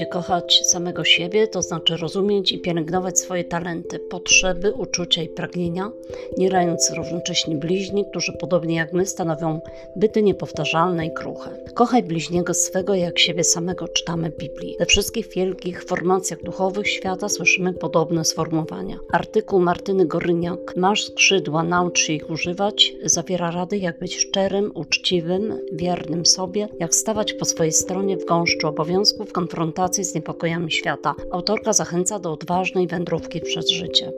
życie. Kochać samego siebie to znaczy rozumieć i pielęgnować swoje talenty, potrzeby, uczucia i pragnienia, nie rając równocześnie bliźni, którzy podobnie jak my stanowią byty niepowtarzalne i kruche. Kochaj bliźniego swego jak siebie samego, czytamy w Biblii. We wszystkich wielkich formacjach duchowych świata słyszymy podobne sformułowania. Artykuł Martyny Goryniak Masz skrzydła, naucz się ich używać, zawiera rady jak być szczerym, uczciwym, wiernym sobie, jak stawać po swojej stronie w gąszczu obowiązków konfrontacji z niepokojami świata. Autorka zachęca do odważnej wędrówki przez życie.